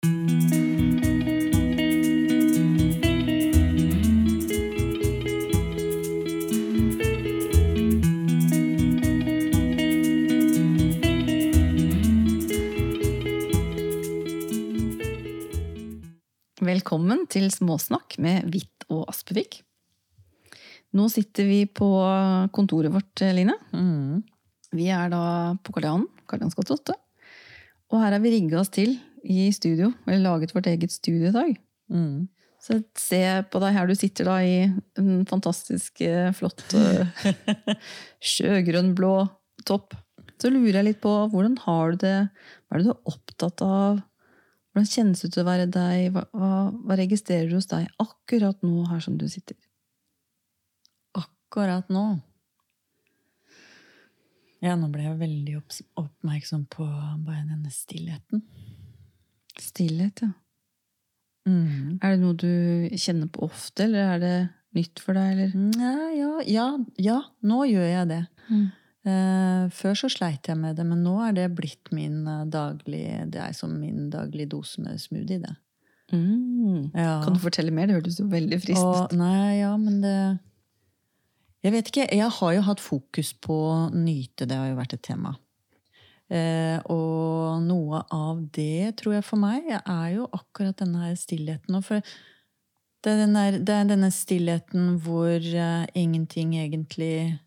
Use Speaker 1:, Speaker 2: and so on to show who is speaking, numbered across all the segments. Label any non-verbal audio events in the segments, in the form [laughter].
Speaker 1: Velkommen til Småsnakk med Hvitt og Aspevik. Nå sitter vi på kontoret vårt, Line.
Speaker 2: Mm.
Speaker 1: Vi er da på Johans gate 8. Og her har vi rigga oss til i studio, eller laget vårt eget studio i dag.
Speaker 2: Mm.
Speaker 1: Så se på deg her du sitter da i en fantastisk eh, flott [laughs] sjøgrønnblå topp. Så lurer jeg litt på hvordan har du det? Hva er det du er opptatt av? Hvordan kjennes det ut å være deg? Hva, hva, hva registrerer du hos deg akkurat nå her som du sitter?
Speaker 2: Akkurat nå Ja, nå ble jeg veldig oppmerksom på bare denne stillheten.
Speaker 1: Stillhet, ja.
Speaker 2: Mm.
Speaker 1: Er det noe du kjenner på ofte, eller er det nytt for deg, eller?
Speaker 2: Ja, ja, ja, ja, nå gjør jeg det.
Speaker 1: Mm.
Speaker 2: Eh, før så sleit jeg med det, men nå er det blitt min eh, daglig Det er som min daglige dose med smoothie, det.
Speaker 1: Mm.
Speaker 2: Ja.
Speaker 1: Kan du fortelle mer? Det hørtes jo veldig fristende ut.
Speaker 2: nei, ja, men det Jeg vet ikke. Jeg har jo hatt fokus på å nyte. Det har jo vært et tema. Eh, og noe av det, tror jeg for meg, er jo akkurat denne her stillheten. Og for det er, den der, det er denne stillheten hvor eh, ingenting egentlig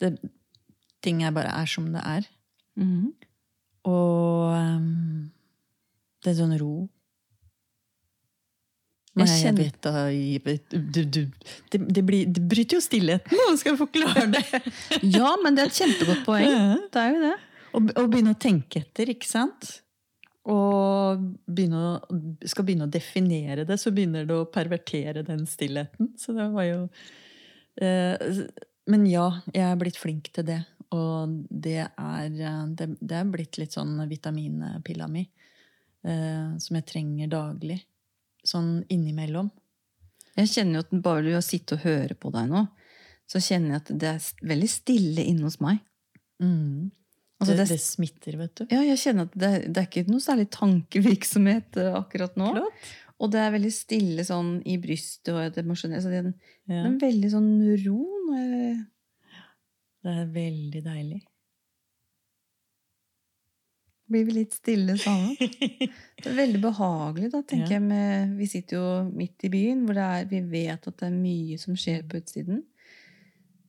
Speaker 2: det, Ting er bare er som det er.
Speaker 1: Mhm.
Speaker 2: Og um, det er sånn ro. Nei,
Speaker 1: Jeg
Speaker 2: jeg, vet da jeg vet, du, du, det, det, blir, det bryter jo stillheten, nå skal forklare det! [laughs]
Speaker 1: Ja, men det er et kjempegodt poeng. Det er jo det.
Speaker 2: Og, og begynne å tenke etter, ikke sant? Og begynne å, skal begynne å definere det, så begynner det å pervertere den stillheten. Så det var jo eh, Men ja, jeg er blitt flink til det. Og det er, eh, det, det er blitt litt sånn vitaminpilla mi. Eh, som jeg trenger daglig. Sånn innimellom.
Speaker 1: Jeg kjenner jo at bare ved å sitte og høre på deg nå, så kjenner jeg at det er veldig stille inne hos meg.
Speaker 2: Mm.
Speaker 1: Altså,
Speaker 2: det,
Speaker 1: det,
Speaker 2: det smitter, vet du.
Speaker 1: ja, jeg kjenner at det, det er ikke noe særlig tankevirksomhet eh, akkurat nå.
Speaker 2: Klart.
Speaker 1: Og det er veldig stille sånn i brystet og det emosjonelle. så det er en,
Speaker 2: Ja,
Speaker 1: en veldig sånn ro
Speaker 2: det er veldig deilig.
Speaker 1: Blir vi litt stille sammen. [laughs] Det er veldig behagelig, da, tenker
Speaker 2: Ja.
Speaker 1: jeg. Med, vi sitter jo midt i byen, hvor er, vi vet at det er mye som skjer på utsiden.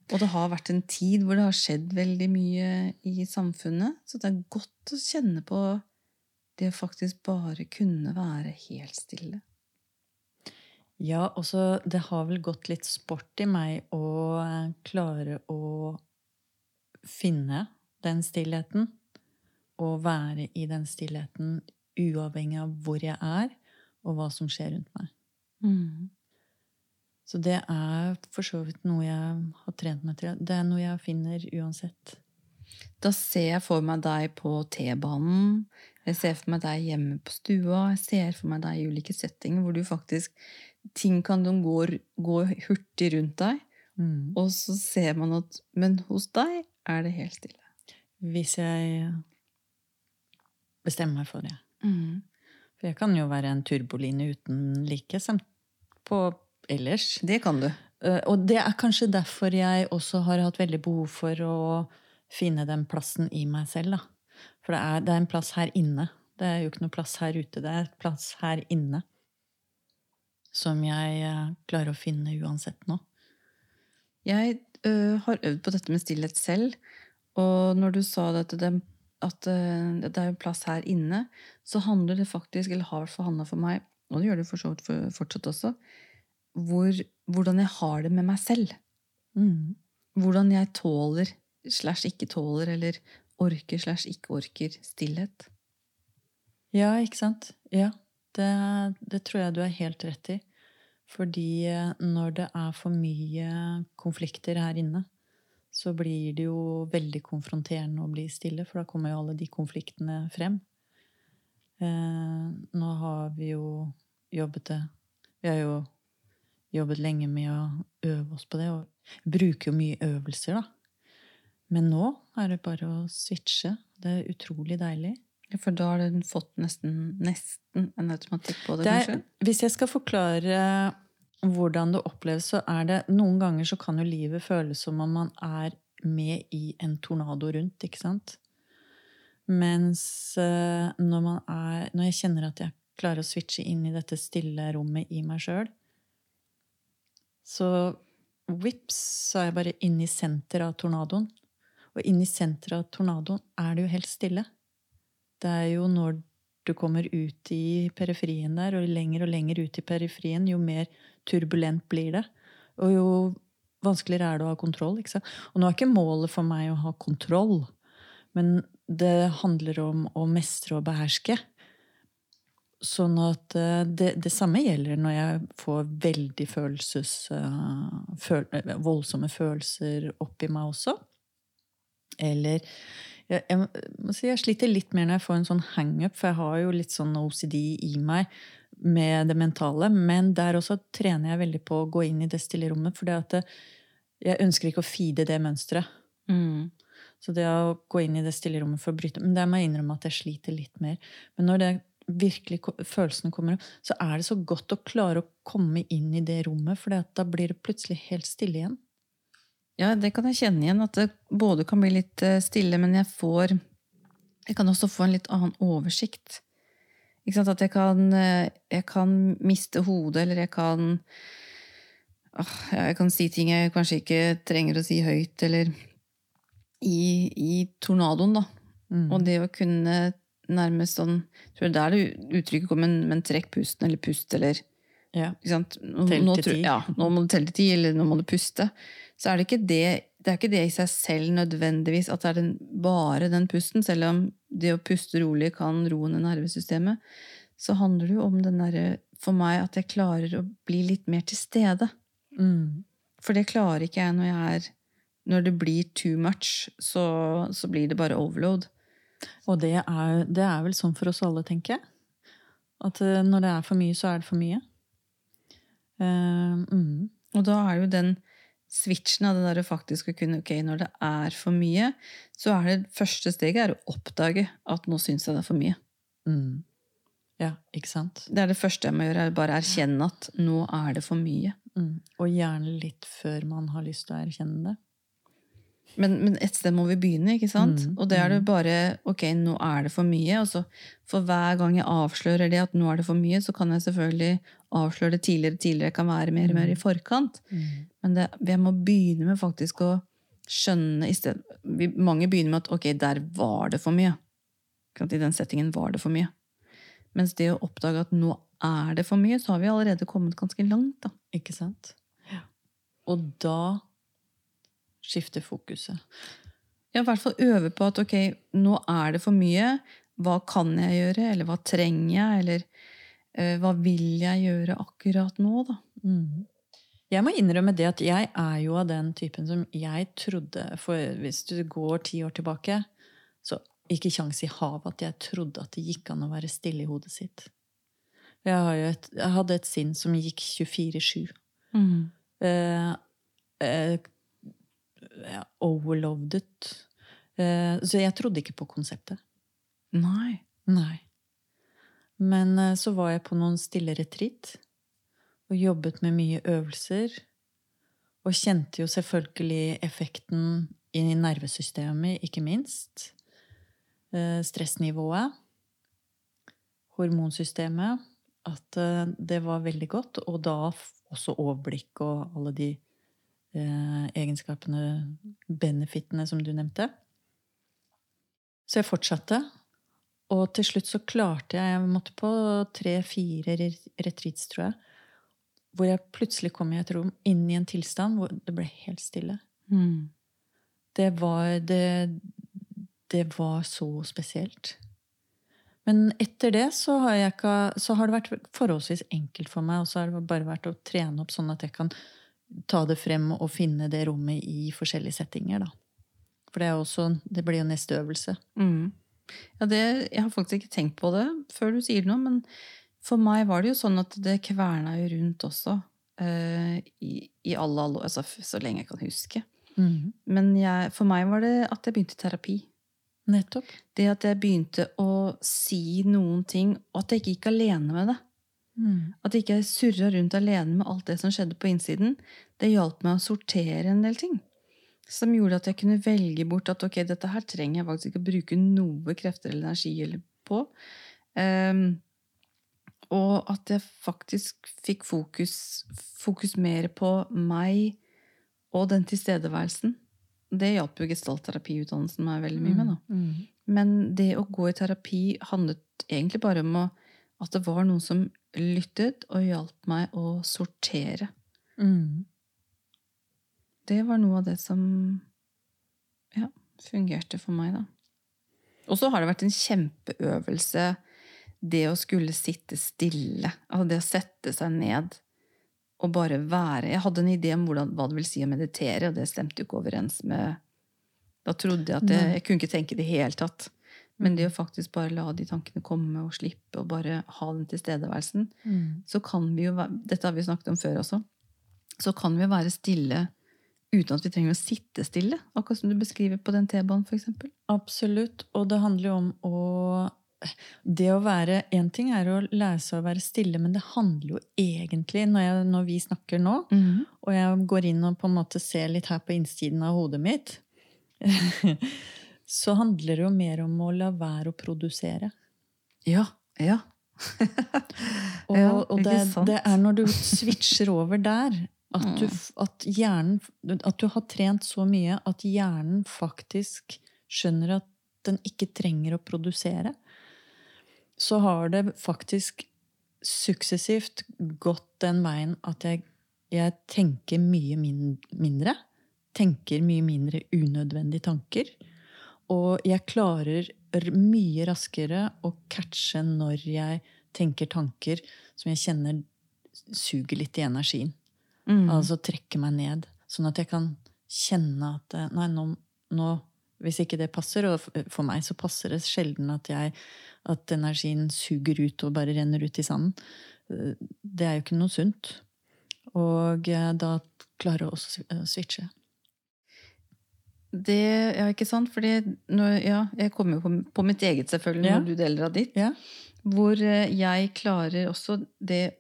Speaker 1: Og det har vært en tid hvor det har skjedd veldig mye i samfunnet. Så det er godt å kjenne på det å faktisk bare kunne være helt stille.
Speaker 2: Ja, også det har vel gått litt sport i meg å eh, klare å finne den stillheten. Og være i den stillheten uavhengig av hvor jeg er, og hva som skjer rundt meg. Så det er for så vidt noe jeg har trent meg til. Det er noe jeg finner uansett.
Speaker 1: Da ser jeg for meg deg på T-banen. Jeg ser for meg deg hjemme på stua. Jeg ser for meg deg i ulike settinger hvor du faktisk Ting kan gå, gå hurtig rundt deg.
Speaker 2: Mm.
Speaker 1: Og så ser man at Men hos deg er det helt stille.
Speaker 2: Hvis jeg bestemmer meg for det.
Speaker 1: Mm.
Speaker 2: For jeg kan jo være en turboline uten like på ellers.
Speaker 1: Det kan du.
Speaker 2: Eh, Og det er kanskje derfor jeg også har hatt veldig behov for å finne den plassen i meg selv. Da. For det er, det er en plass her inne. Det er jo ikke noe plass her ute. Det er et plass her inne. Som jeg eh, klarer å finne uansett nå.
Speaker 1: Jeg ø, har øvd på dette med stillhet selv, og når du sa det at det, at uh, det er en plass her inne, så handler det faktisk, eller har handla for meg, og det gjør det for så vidt for- fortsatt også, hvor, hvordan jeg har det med meg selv.
Speaker 2: Mm.
Speaker 1: Hvordan jeg tåler slash ikke tåler, eller orker slash ikke orker stillhet.
Speaker 2: Ja, ikke sant? Ja, det, det tror jeg du er helt rett i. Fordi eh, når det er for mye konflikter her inne, så blir det jo veldig konfronterende å bli stille, for da kommer jo alle de konfliktene frem. Eh, nå har vi jo jobbet det Vi har jo jobbet lenge med å øve oss på det, og bruker jo mye øvelser, da. Men nå er det bare å switche. Det er utrolig deilig.
Speaker 1: Ja, For da har den fått nesten, nesten en automatikk på det,
Speaker 2: Det er,
Speaker 1: kanskje?
Speaker 2: hvis jeg skal forklare hvordan det oppleves, så er det Noen ganger så kan jo livet føles som om man er med i en tornado rundt, ikke sant? Mens eh, når man er Når jeg kjenner at jeg klarer å switche inn i dette stille rommet i meg sjøl, så vips, så er jeg bare inne i senteret av tornadoen. Og inne i senteret av tornadoen er det jo helt stille. Det er jo når du kommer ut i periferien der, og lenger og lenger ut i periferien, jo mer turbulent blir det. Og jo vanskeligere er det å ha kontroll. Og nå er ikke målet for meg å ha kontroll, men det handler om å mestre og beherske. Sånn at eh, det, det samme gjelder når jeg får veldig følelses... eh, føl, voldsomme følelser oppi meg også. Eller jeg, jeg, si jeg sliter litt mer når jeg får en sånn hangup, for jeg har jo litt sånn OCD i meg med det mentale. Men der også trener jeg veldig på å gå inn i det stille rommet. For jeg ønsker ikke å feede det mønsteret.
Speaker 1: Mm.
Speaker 2: Så det å gå inn i det stille rommet for å bryte Men der må jeg innrømme at jeg sliter litt mer. Men når det virkelig følelsene kommer opp, så er det så godt å klare å komme inn i det rommet, for da blir det plutselig helt stille igjen.
Speaker 1: Ja, det kan jeg kjenne igjen. At det både kan bli litt eh, stille, men jeg får Jeg kan også få en litt annen oversikt. Ikke sant? At jeg kan, eh, jeg kan miste hodet, eller jeg kan ah, Jeg kan si ting jeg kanskje ikke trenger å si høyt, eller i, i tornadoen, da.
Speaker 2: Mm.
Speaker 1: Og det å kunne nærmest sånn jeg tror Det er det uttrykket kommer, men, men trekk pusten, eller pust, eller
Speaker 2: Ja.
Speaker 1: ikke sant? Nå, nå. Ja, nå må du telle til ti, eller nå må du puste. Så er det ikke det, det er ikke det i seg selv nødvendigvis at det er den, bare den pusten, selv om det å puste rolig kan roe ned nervesystemet. Så handler det jo om den derre For meg at jeg klarer å bli litt mer til stede.
Speaker 2: Mm.
Speaker 1: For det klarer ikke jeg når jeg er Når det blir too much, så, så blir det bare overload.
Speaker 2: Og det er, det er vel sånn for oss alle, tenker jeg. At eh, når det er for mye, så er det for mye. Uh, mm.
Speaker 1: Og da er jo den switchen av det der å faktisk å kunne Ok, når det er for mye, så er det første steget er å oppdage at nå syns jeg det er for mye.
Speaker 2: Mm. Ja, ikke sant?
Speaker 1: Det er det første jeg må gjøre, er bare erkjenne at nå er det for mye.
Speaker 2: Mm. Og gjerne litt før man har lyst til å erkjenne det.
Speaker 1: Men, men et sted må vi begynne, ikke sant?
Speaker 2: Mm,
Speaker 1: Og det er det bare Ok, nå er det for mye. Og så for hver gang jeg avslører det at nå er det for mye, så kan jeg selvfølgelig avsløre det tidligere. Tidligere kan være mer og mer i forkant. Men det, jeg må begynne med faktisk å skjønne sted, vi, Mange begynner med at ok, der var det for mye. I den settingen var det for mye. Mens det å oppdage at nå er det for mye, så har vi allerede kommet ganske langt. da.
Speaker 2: Ikke sant? Og da skifter fokuset.
Speaker 1: Ja, i hvert fall øve på at ok, nå er det for mye. Hva kan jeg gjøre, eller hva trenger jeg, eller uh, hva vil jeg gjøre akkurat nå, da?
Speaker 2: Mm. Jeg må innrømme det at jeg er jo av den typen som jeg trodde For hvis du går ti år tilbake, så ikke kjangs i havet at jeg trodde at det gikk an å være stille i hodet sitt. Jeg, et, jeg hadde et sinn som gikk 24-7. Eh, eh, ja, overloadet. Eh, så jeg trodde ikke på konseptet.
Speaker 1: Nei.
Speaker 2: Nei. Men eh, så var jeg på noen stille retreat og jobbet med mye øvelser. Og kjente jo selvfølgelig effekten i nervesystemet, ikke minst. Eh, stressnivået. Hormonsystemet. At eh, det var veldig godt. Og da også overblikk og alle de eh, egenskapene, benefitene, som du nevnte. Så jeg fortsatte. Og til slutt så klarte jeg Jeg måtte på tre-fire retreats, tror jeg. Hvor jeg plutselig kom i et rom, inn i en tilstand hvor det ble helt stille.
Speaker 1: Mm.
Speaker 2: Det var Det, det var så spesielt. Men etter det så har, jeg ikke, så har det vært forholdsvis enkelt for meg. Og så har det bare vært å trene opp sånn at jeg kan ta det frem og finne det rommet i forskjellige settinger. Da. For det, er også, det blir jo neste øvelse.
Speaker 1: Mm. Ja, det, jeg har faktisk ikke tenkt på det før du sier det nå, men for meg var det jo sånn at det kverna jo rundt også. Uh, i, I alle, alle altså, så lenge jeg kan huske. Men jeg, for meg var det at jeg begynte terapi.
Speaker 2: Nettopp.
Speaker 1: Det at jeg begynte å si noen ting, og at jeg ikke gikk alene med det.
Speaker 2: Mm.
Speaker 1: At jeg ikke surra rundt alene med alt det som skjedde på innsiden. Det hjalp meg å sortere en del ting. Som gjorde at jeg kunne velge bort at ok, dette her trenger jeg faktisk ikke å bruke noe krefter eller energi på. Um, og at jeg faktisk fikk fokus, fokus mer på meg og den tilstedeværelsen. Det hjalp jo gestaltterapiutdannelsen meg veldig mye med. da.
Speaker 2: Mm.
Speaker 1: Men det å gå i terapi handlet egentlig bare om å, at det var noen som lyttet og hjalp meg å sortere.
Speaker 2: Mm.
Speaker 1: Det var noe av det som ja, fungerte for meg, da. Og så har det vært en kjempeøvelse det å skulle sitte stille. Altså det å sette seg ned og bare være Jeg hadde en idé om hvordan, hva det vil si å meditere, og det stemte jo ikke overens med Da trodde jeg at jeg, jeg kunne ikke tenke i det hele tatt. Men det å faktisk bare la de tankene komme og slippe, og bare ha den tilstedeværelsen,
Speaker 2: Mm.
Speaker 1: så kan vi jo være, Dette har vi snakket om før også. Så kan vi jo være stille uten at vi trenger å sitte stille. Akkurat som du beskriver på den T-banen, f.eks.
Speaker 2: Absolutt. Og det handler jo om å det å være En ting er å lære seg å være stille, men det handler jo egentlig, når, jeg, når vi snakker nå, og jeg går inn og på en måte ser litt her på innsiden av hodet mitt, [laughs] så handler det jo mer om å la være å produsere.
Speaker 1: Ja. Ja.
Speaker 2: Og, [laughs]
Speaker 1: Ja,
Speaker 2: og det, det er når du switcher over der, at du, at, hjernen, at du har trent så mye at hjernen faktisk skjønner at den ikke trenger å produsere. Så har det faktisk suksessivt gått den veien at jeg, jeg tenker mye min, mindre. Tenker mye mindre unødvendige tanker. Og jeg klarer mye raskere å catche når jeg tenker tanker som jeg kjenner suger litt i energien.
Speaker 1: Mm.
Speaker 2: Altså trekker meg ned. Sånn at jeg kan kjenne at eh, Nei, nå, nå Hvis ikke det passer, og for meg så passer det sjelden at, jeg, at energien suger ut og bare renner ut i sanden. Eh, Det er jo ikke noe sunt. Og eh, da klarer jeg også å switche.
Speaker 1: Det, ja, ikke sant? Fordi når, ja, jeg kommer jo på, på mitt eget, selvfølgelig,
Speaker 2: Ja.
Speaker 1: når du deler av ditt.
Speaker 2: Ja.
Speaker 1: Hvor eh, jeg klarer også det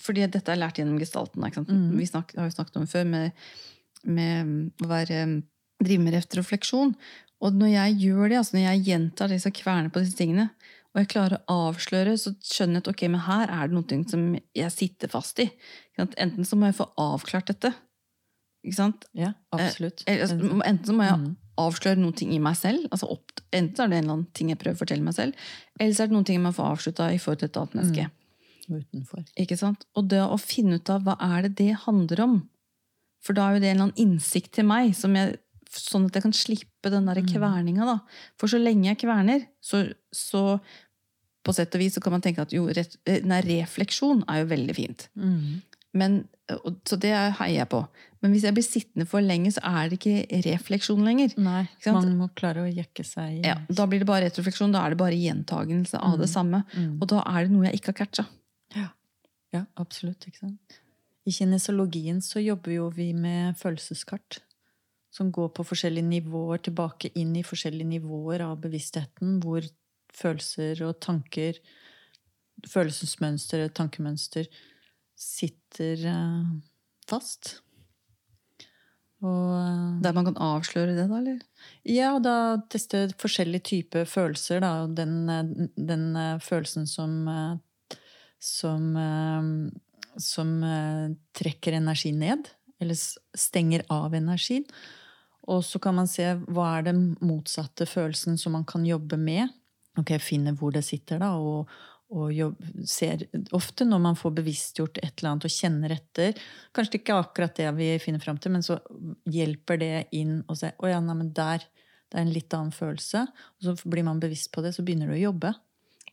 Speaker 1: Fordi dette er lært gjennom gestalten.
Speaker 2: Mhm.
Speaker 1: Vi snak, har jo snakket om det før med, med å være, drive med refleksjon. Og når jeg gjør det, altså når jeg gjentar det, så kverner på disse tingene, og jeg klarer å avsløre, så skjønner jeg at ok, men her er det noe som jeg sitter fast i. Enten så må jeg få avklart dette. Ikke sant?
Speaker 2: ja, absolutt.
Speaker 1: Eh, altså, enten så må jeg
Speaker 2: mm.
Speaker 1: avsløre noen ting i meg selv. Altså opp, enten så er det en eller annen ting jeg prøver å fortelle meg selv, eller så er det noen ting jeg må få avslutta i forhold til et annet menneske.
Speaker 2: Utenfor.
Speaker 1: Ikke sant? Og det å finne ut av hva er det det handler om. For da er jo det en eller annen innsikt til meg, som jeg, sånn at jeg kan slippe den der kverninga. Da. For så lenge jeg kverner, så, så på sett og vis så kan man tenke at jo, ret, eh, nei, refleksjon er jo veldig fint.
Speaker 2: Mm.
Speaker 1: Men, så det heier jeg på. Men hvis jeg blir sittende for lenge, så er det ikke refleksjon lenger.
Speaker 2: Nei, man må klare å jekke seg
Speaker 1: Ja, da blir det bare retrofleksjon. Da er det bare gjentagelse av det samme.
Speaker 2: Mm.
Speaker 1: Og da er det noe jeg ikke har catcha.
Speaker 2: Ja, absolutt. Ikke sant? I kinesologien så jobber jo vi med følelseskart. Som går på forskjellige nivåer, tilbake inn i forskjellige nivåer av bevisstheten, hvor følelser og tanker, følelsesmønster tankemønster, sitter eh, fast. Og eh,
Speaker 1: Der man kan avsløre det, da, eller?
Speaker 2: ja, og da teste forskjellige typer følelser. Da. Den, eh, den følelsen som som, som trekker energi ned, eller stenger av energien. Og så kan man se hva er den motsatte følelsen som man kan jobbe med. Ok, Finne hvor det sitter, da, og, og jobb, ser Ofte når man får bevisstgjort et eller annet og kjenner etter Kanskje ikke akkurat det vi finner fram til, men så hjelper det inn og sier å ja, nei, men der, det er en litt annen følelse. Og så blir man bevisst på det, så begynner du å jobbe.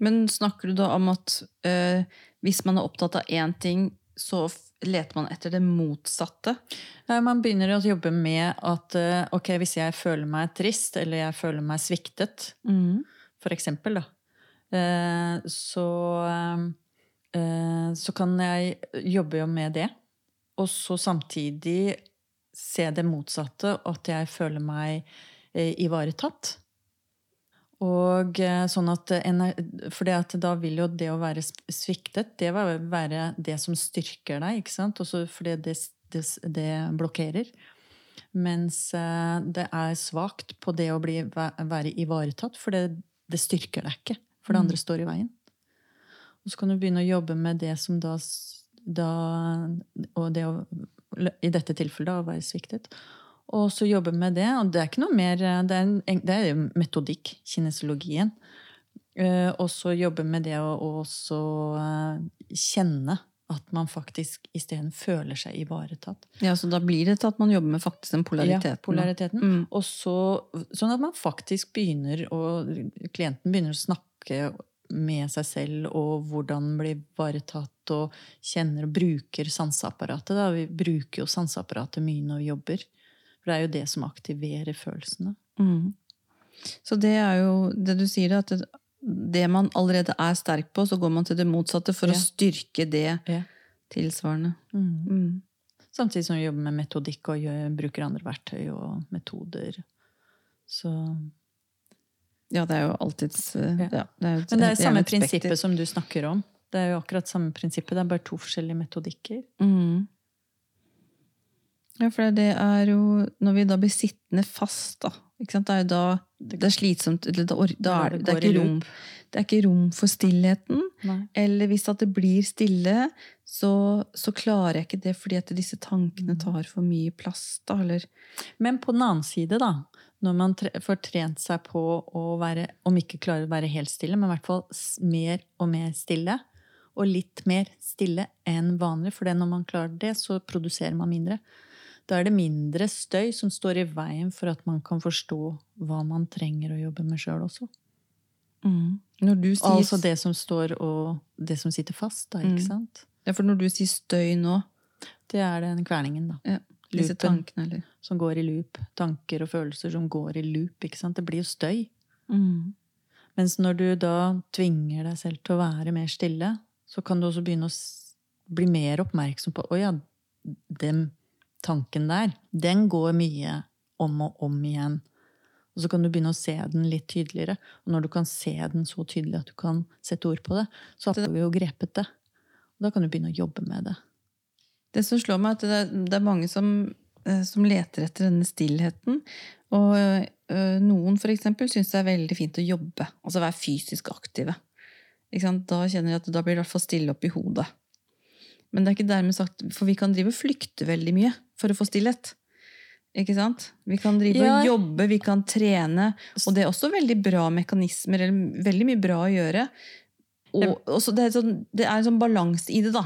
Speaker 1: Men snakker du da om at øh, hvis man er opptatt av én ting, så leter man etter det motsatte?
Speaker 2: Man begynner å jobbe med at øh, ok, hvis jeg føler meg trist, eller jeg føler meg sviktet, for eksempel, da, så, eh, så kan jeg jobbe jo med det. Og så samtidig se det motsatte, at jeg føler meg eh, ivaretatt. Og eh, sånn at For da vil jo det å være sviktet, det vil være det som styrker deg, ikke sant? Også fordi det, det, det blokkerer. Mens eh, det er svakt på det å bli, være ivaretatt, for det, det styrker deg ikke. For det andre står i veien. Og så kan du begynne å jobbe med det som da, da Og det å I dette tilfellet da, å være sviktet. Og så jobbe med det. Og det er ikke noe mer Det er, en, det er metodikk, kinesologien. Uh, og så jobbe med det å og også uh, kjenne at man faktisk isteden føler seg ivaretatt.
Speaker 1: Ja, så da blir det til at man jobber med faktisk den polariteten.
Speaker 2: Ja, polariteten.
Speaker 1: Mm.
Speaker 2: Og så, sånn at man faktisk begynner å Klienten begynner å snakke med seg selv og hvordan bli ivaretatt og kjenner og bruker sanseapparatet. Da. Vi bruker jo sanseapparatet mye når vi jobber. For det er jo det som aktiverer følelsene.
Speaker 1: Mm. Så det er jo det du sier, at det, det man allerede er sterk på, så går man til det motsatte for
Speaker 2: Ja.
Speaker 1: å styrke det
Speaker 2: Ja.
Speaker 1: tilsvarende. Mm.
Speaker 2: Samtidig som vi jobber med metodikk og gjør, bruker andre verktøy og metoder. Så,
Speaker 1: Ja, det er jo alltids eh,
Speaker 2: Ja.
Speaker 1: det er jo et-
Speaker 2: men det er
Speaker 1: gjerne
Speaker 2: samme prinsippet som du snakker om. Det er jo akkurat samme prinsippet, det er bare to forskjellige metodikker.
Speaker 1: Mm. Ja, for det er jo Når vi da blir sittende fast, da ikke sant? Det er jo da det er slitsomt eller da, da er det, det, er ikke rom, det er ikke rom for stillheten.
Speaker 2: Nei.
Speaker 1: Eller hvis at det blir stille, så, så klarer jeg ikke det fordi at disse tankene
Speaker 2: Mm.
Speaker 1: tar for mye plass. Da, eller
Speaker 2: Men på den annen side, da, når man tre får trent seg på å være, om ikke klarer å være helt stille, men i hvert fall mer og mer stille, og litt mer stille enn vanlig, for når man klarer det, så produserer man mindre. Da er det mindre støy som står i veien for at man kan forstå hva man trenger å jobbe med sjøl også.
Speaker 1: Du sier,
Speaker 2: Altså det som står og det som sitter fast, da,
Speaker 1: Mm.
Speaker 2: sant?
Speaker 1: Ja, for når du sier støy nå,
Speaker 2: Det er den kverningen, da.
Speaker 1: ja, disse tankene, eller
Speaker 2: Som går i loop. Tanker og følelser som går i loop, ikke sant? Det blir jo støy.
Speaker 1: mm.
Speaker 2: Mens når du da tvinger deg selv til å være mer stille, så kan du også begynne å bli mer oppmerksom på Å ja, den tanken der, den går mye om og om igjen. Og så kan du begynne å se den litt tydeligere. Og når du kan se den så tydelig at du kan sette ord på det, så har vi jo grepet det. Og da kan du begynne å jobbe med det.
Speaker 1: Det som slår meg, er at det er, mange som, eh, som leter etter denne stillheten. Og øh, noen eksempel syns det er veldig fint å jobbe, altså være fysisk aktive. Ikke sant? Da kjenner jeg at da blir det i hvert fall stille opp i hodet. Men det er ikke dermed sagt, for vi kan drive og flykte veldig mye for å få stillhet. Ikke sant? Vi kan drive
Speaker 2: Ja.
Speaker 1: og jobbe, vi kan trene, og det er også veldig bra mekanismer, eller veldig mye bra å gjøre. Og, det, er sånn, det er en sånn balanse i det, da,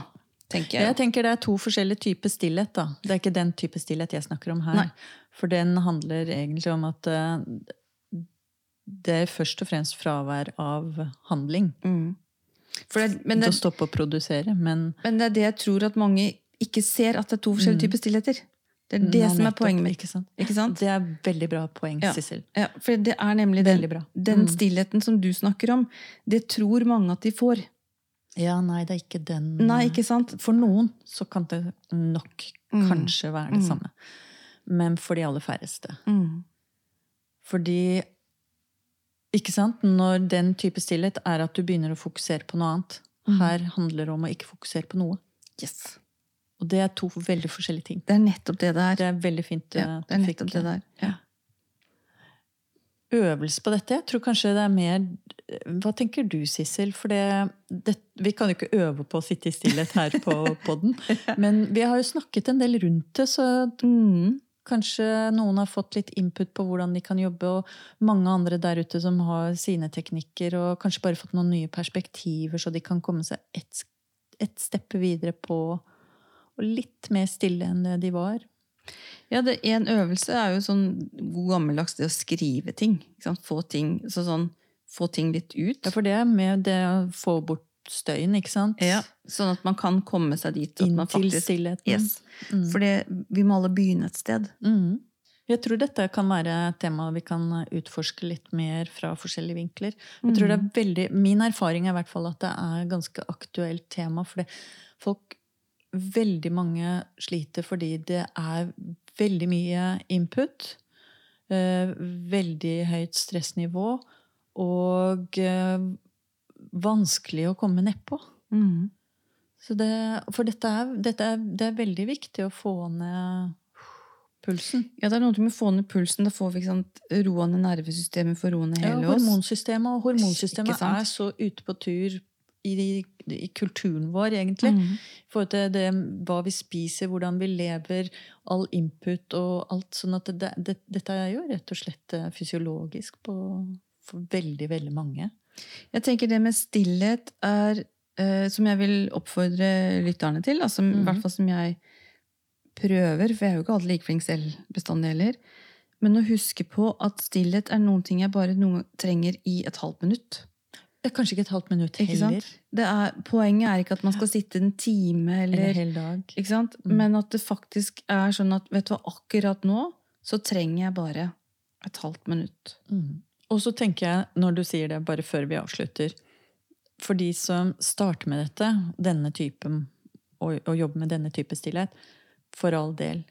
Speaker 1: tenker jeg.
Speaker 2: Jeg tenker det er to forskjellige typer stillhet. da. Det er ikke den type stillhet jeg snakker om her.
Speaker 1: Nei.
Speaker 2: For den handler egentlig om at eh, det er først og fremst fravær av handling.
Speaker 1: Mm. Det, men,
Speaker 2: Til
Speaker 1: det,
Speaker 2: å stoppe å produsere. Men
Speaker 1: men det er det jeg tror at mange ikke ser, at det er to forskjellige
Speaker 2: Mm.
Speaker 1: typer stillheter. Det er det
Speaker 2: Nei,
Speaker 1: som er poenget mitt.
Speaker 2: Ikke sant?
Speaker 1: Ikke sant?
Speaker 2: Det er veldig bra poeng,
Speaker 1: Ja.
Speaker 2: Sissel.
Speaker 1: Ja, for det er nemlig den, den
Speaker 2: Mm.
Speaker 1: stillheten som du snakker om. Det tror mange at de får.
Speaker 2: Ja, nei, det er ikke den
Speaker 1: Nei, ikke sant?
Speaker 2: For noen så kan det nok
Speaker 1: Mm.
Speaker 2: kanskje være det
Speaker 1: Mm.
Speaker 2: samme. Men for de aller færreste.
Speaker 1: Mm.
Speaker 2: Fordi Ikke sant? Når den type stillhet er at du begynner å fokusere på noe annet.
Speaker 1: Mm.
Speaker 2: Her handler det om å ikke fokusere på noe.
Speaker 1: Yes.
Speaker 2: Og det er to veldig forskjellige ting.
Speaker 1: Det er nettopp det det er.
Speaker 2: Det er veldig fint.
Speaker 1: Ja,
Speaker 2: eh,
Speaker 1: det er
Speaker 2: du fikk,
Speaker 1: nettopp det der. Ja.
Speaker 2: Øvelse på dette? Jeg tror kanskje det er mer Hva tenker du, Sissel? For det, det, vi kan jo ikke øve på å sitte i stillhet her på [laughs] podden. Men vi har jo snakket en del rundt det, så
Speaker 1: Mm.
Speaker 2: Kanskje noen har fått litt input på hvordan de kan jobbe, og mange andre der ute som har sine teknikker, og kanskje bare fått noen nye perspektiver, så de kan komme seg ett et steppe videre på og litt mer stille enn det de var.
Speaker 1: Ja, det, En øvelse er jo sånn god gammeldags det å skrive ting. Få ting så sånn, få ting litt ut.
Speaker 2: Ja, for det er med det å få bort støyen, ikke sant?
Speaker 1: Ja, sånn at man kan komme seg dit. Inntil
Speaker 2: Inn til stillheten.
Speaker 1: yes.
Speaker 2: Mm.
Speaker 1: For vi må alle begynne et sted.
Speaker 2: Mm. Jeg tror dette kan være et tema vi kan utforske litt mer fra forskjellige vinkler. Jeg tror det er veldig, Min erfaring er i hvert fall at det er et ganske aktuelt tema. For folk, veldig mange sliter fordi det er veldig mye input. eh, Veldig høyt stressnivå. og eh, vanskelig å komme nedpå.
Speaker 1: Mm.
Speaker 2: Så det, for dette er, dette er, det er veldig viktig å få ned pulsen.
Speaker 1: Ja, det er noe med å få ned pulsen. Da får vi ikke sant, roa ned nervesystemet for roa ned hele oss.
Speaker 2: hormonsystemet og hormonsystemet er så ute på tur i, i kulturen vår, egentlig.
Speaker 1: Mm.
Speaker 2: I forhold til det, hva vi spiser, hvordan vi lever, all input og alt. Sånn at det, det, dette er jo rett og slett eh, fysiologisk på, for veldig, veldig mange.
Speaker 1: Jeg tenker det med stillhet er eh, som jeg vil oppfordre lytterne til. Altså, I
Speaker 2: Mhm.
Speaker 1: hvert fall som jeg prøver, for jeg er jo ikke alltid like flink selv bestandig heller. Men å huske på at stillhet er noen ting jeg bare noen trenger i et halvt minutt.
Speaker 2: Det er kanskje ikke et halvt minutt heller.
Speaker 1: Det er, poenget er ikke at man skal sitte en time
Speaker 2: Eller en
Speaker 1: eller
Speaker 2: hel dag. Mm.
Speaker 1: Men at det faktisk er sånn at vet du hva, akkurat nå så trenger jeg bare et halvt minutt.
Speaker 2: Mm. Og så tenker jeg, når du sier det, bare før vi avslutter For de som starter med dette, denne typen, og, og jobber med denne type stillhet, for all del,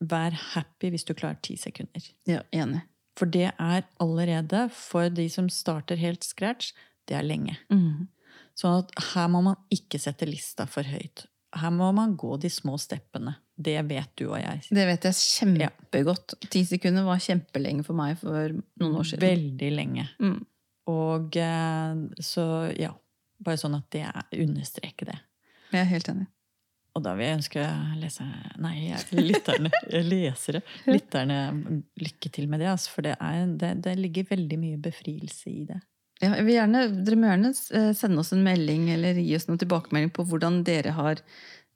Speaker 2: vær happy hvis du klarer ti sekunder.
Speaker 1: Ja, enig.
Speaker 2: For det er allerede, for de som starter helt scratch, det er lenge.
Speaker 1: Mm.
Speaker 2: Sånn at her må man ikke sette lista for høyt. Her må man gå de små steppene. Det vet du og jeg.
Speaker 1: Det vet jeg kjempegodt. Ti sekunder var kjempelenge for meg for noen år siden.
Speaker 2: Veldig lenge.
Speaker 1: Mm.
Speaker 2: Og eh, så, ja. Bare sånn at det er understreke det.
Speaker 1: Jeg er helt enig.
Speaker 2: Og da vil jeg ønske lese, nei, lytterne, [laughs] lesere, lytterne lykke til med det. Altså, for det, er, det, det ligger veldig mye befrielse i det.
Speaker 1: Ja, jeg vil gjerne, dere må gjerne eh, sende oss en melding eller gi oss noen tilbakemelding på hvordan dere har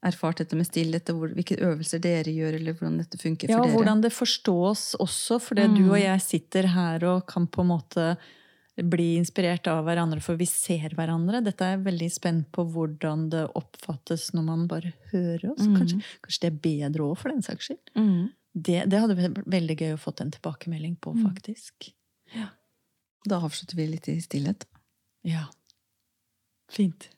Speaker 1: erfart dette med stillhet, og hvilke øvelser dere gjør, eller hvordan dette funker
Speaker 2: Ja,
Speaker 1: for
Speaker 2: og
Speaker 1: dere.
Speaker 2: hvordan det forstås også, fordi
Speaker 1: Mm.
Speaker 2: du og jeg sitter her og kan på en måte bli inspirert av hverandre, for vi ser hverandre. Dette er jeg veldig spent på hvordan det oppfattes når man bare hører oss.
Speaker 1: Mm.
Speaker 2: Kanskje, kanskje det er bedre òg, for den saks skyld.
Speaker 1: Mm.
Speaker 2: Det, det hadde vært veldig gøy å få en tilbakemelding på,
Speaker 1: Mm.
Speaker 2: faktisk.
Speaker 1: Da avslutter vi litt i stillhet.
Speaker 2: Ja. Fint.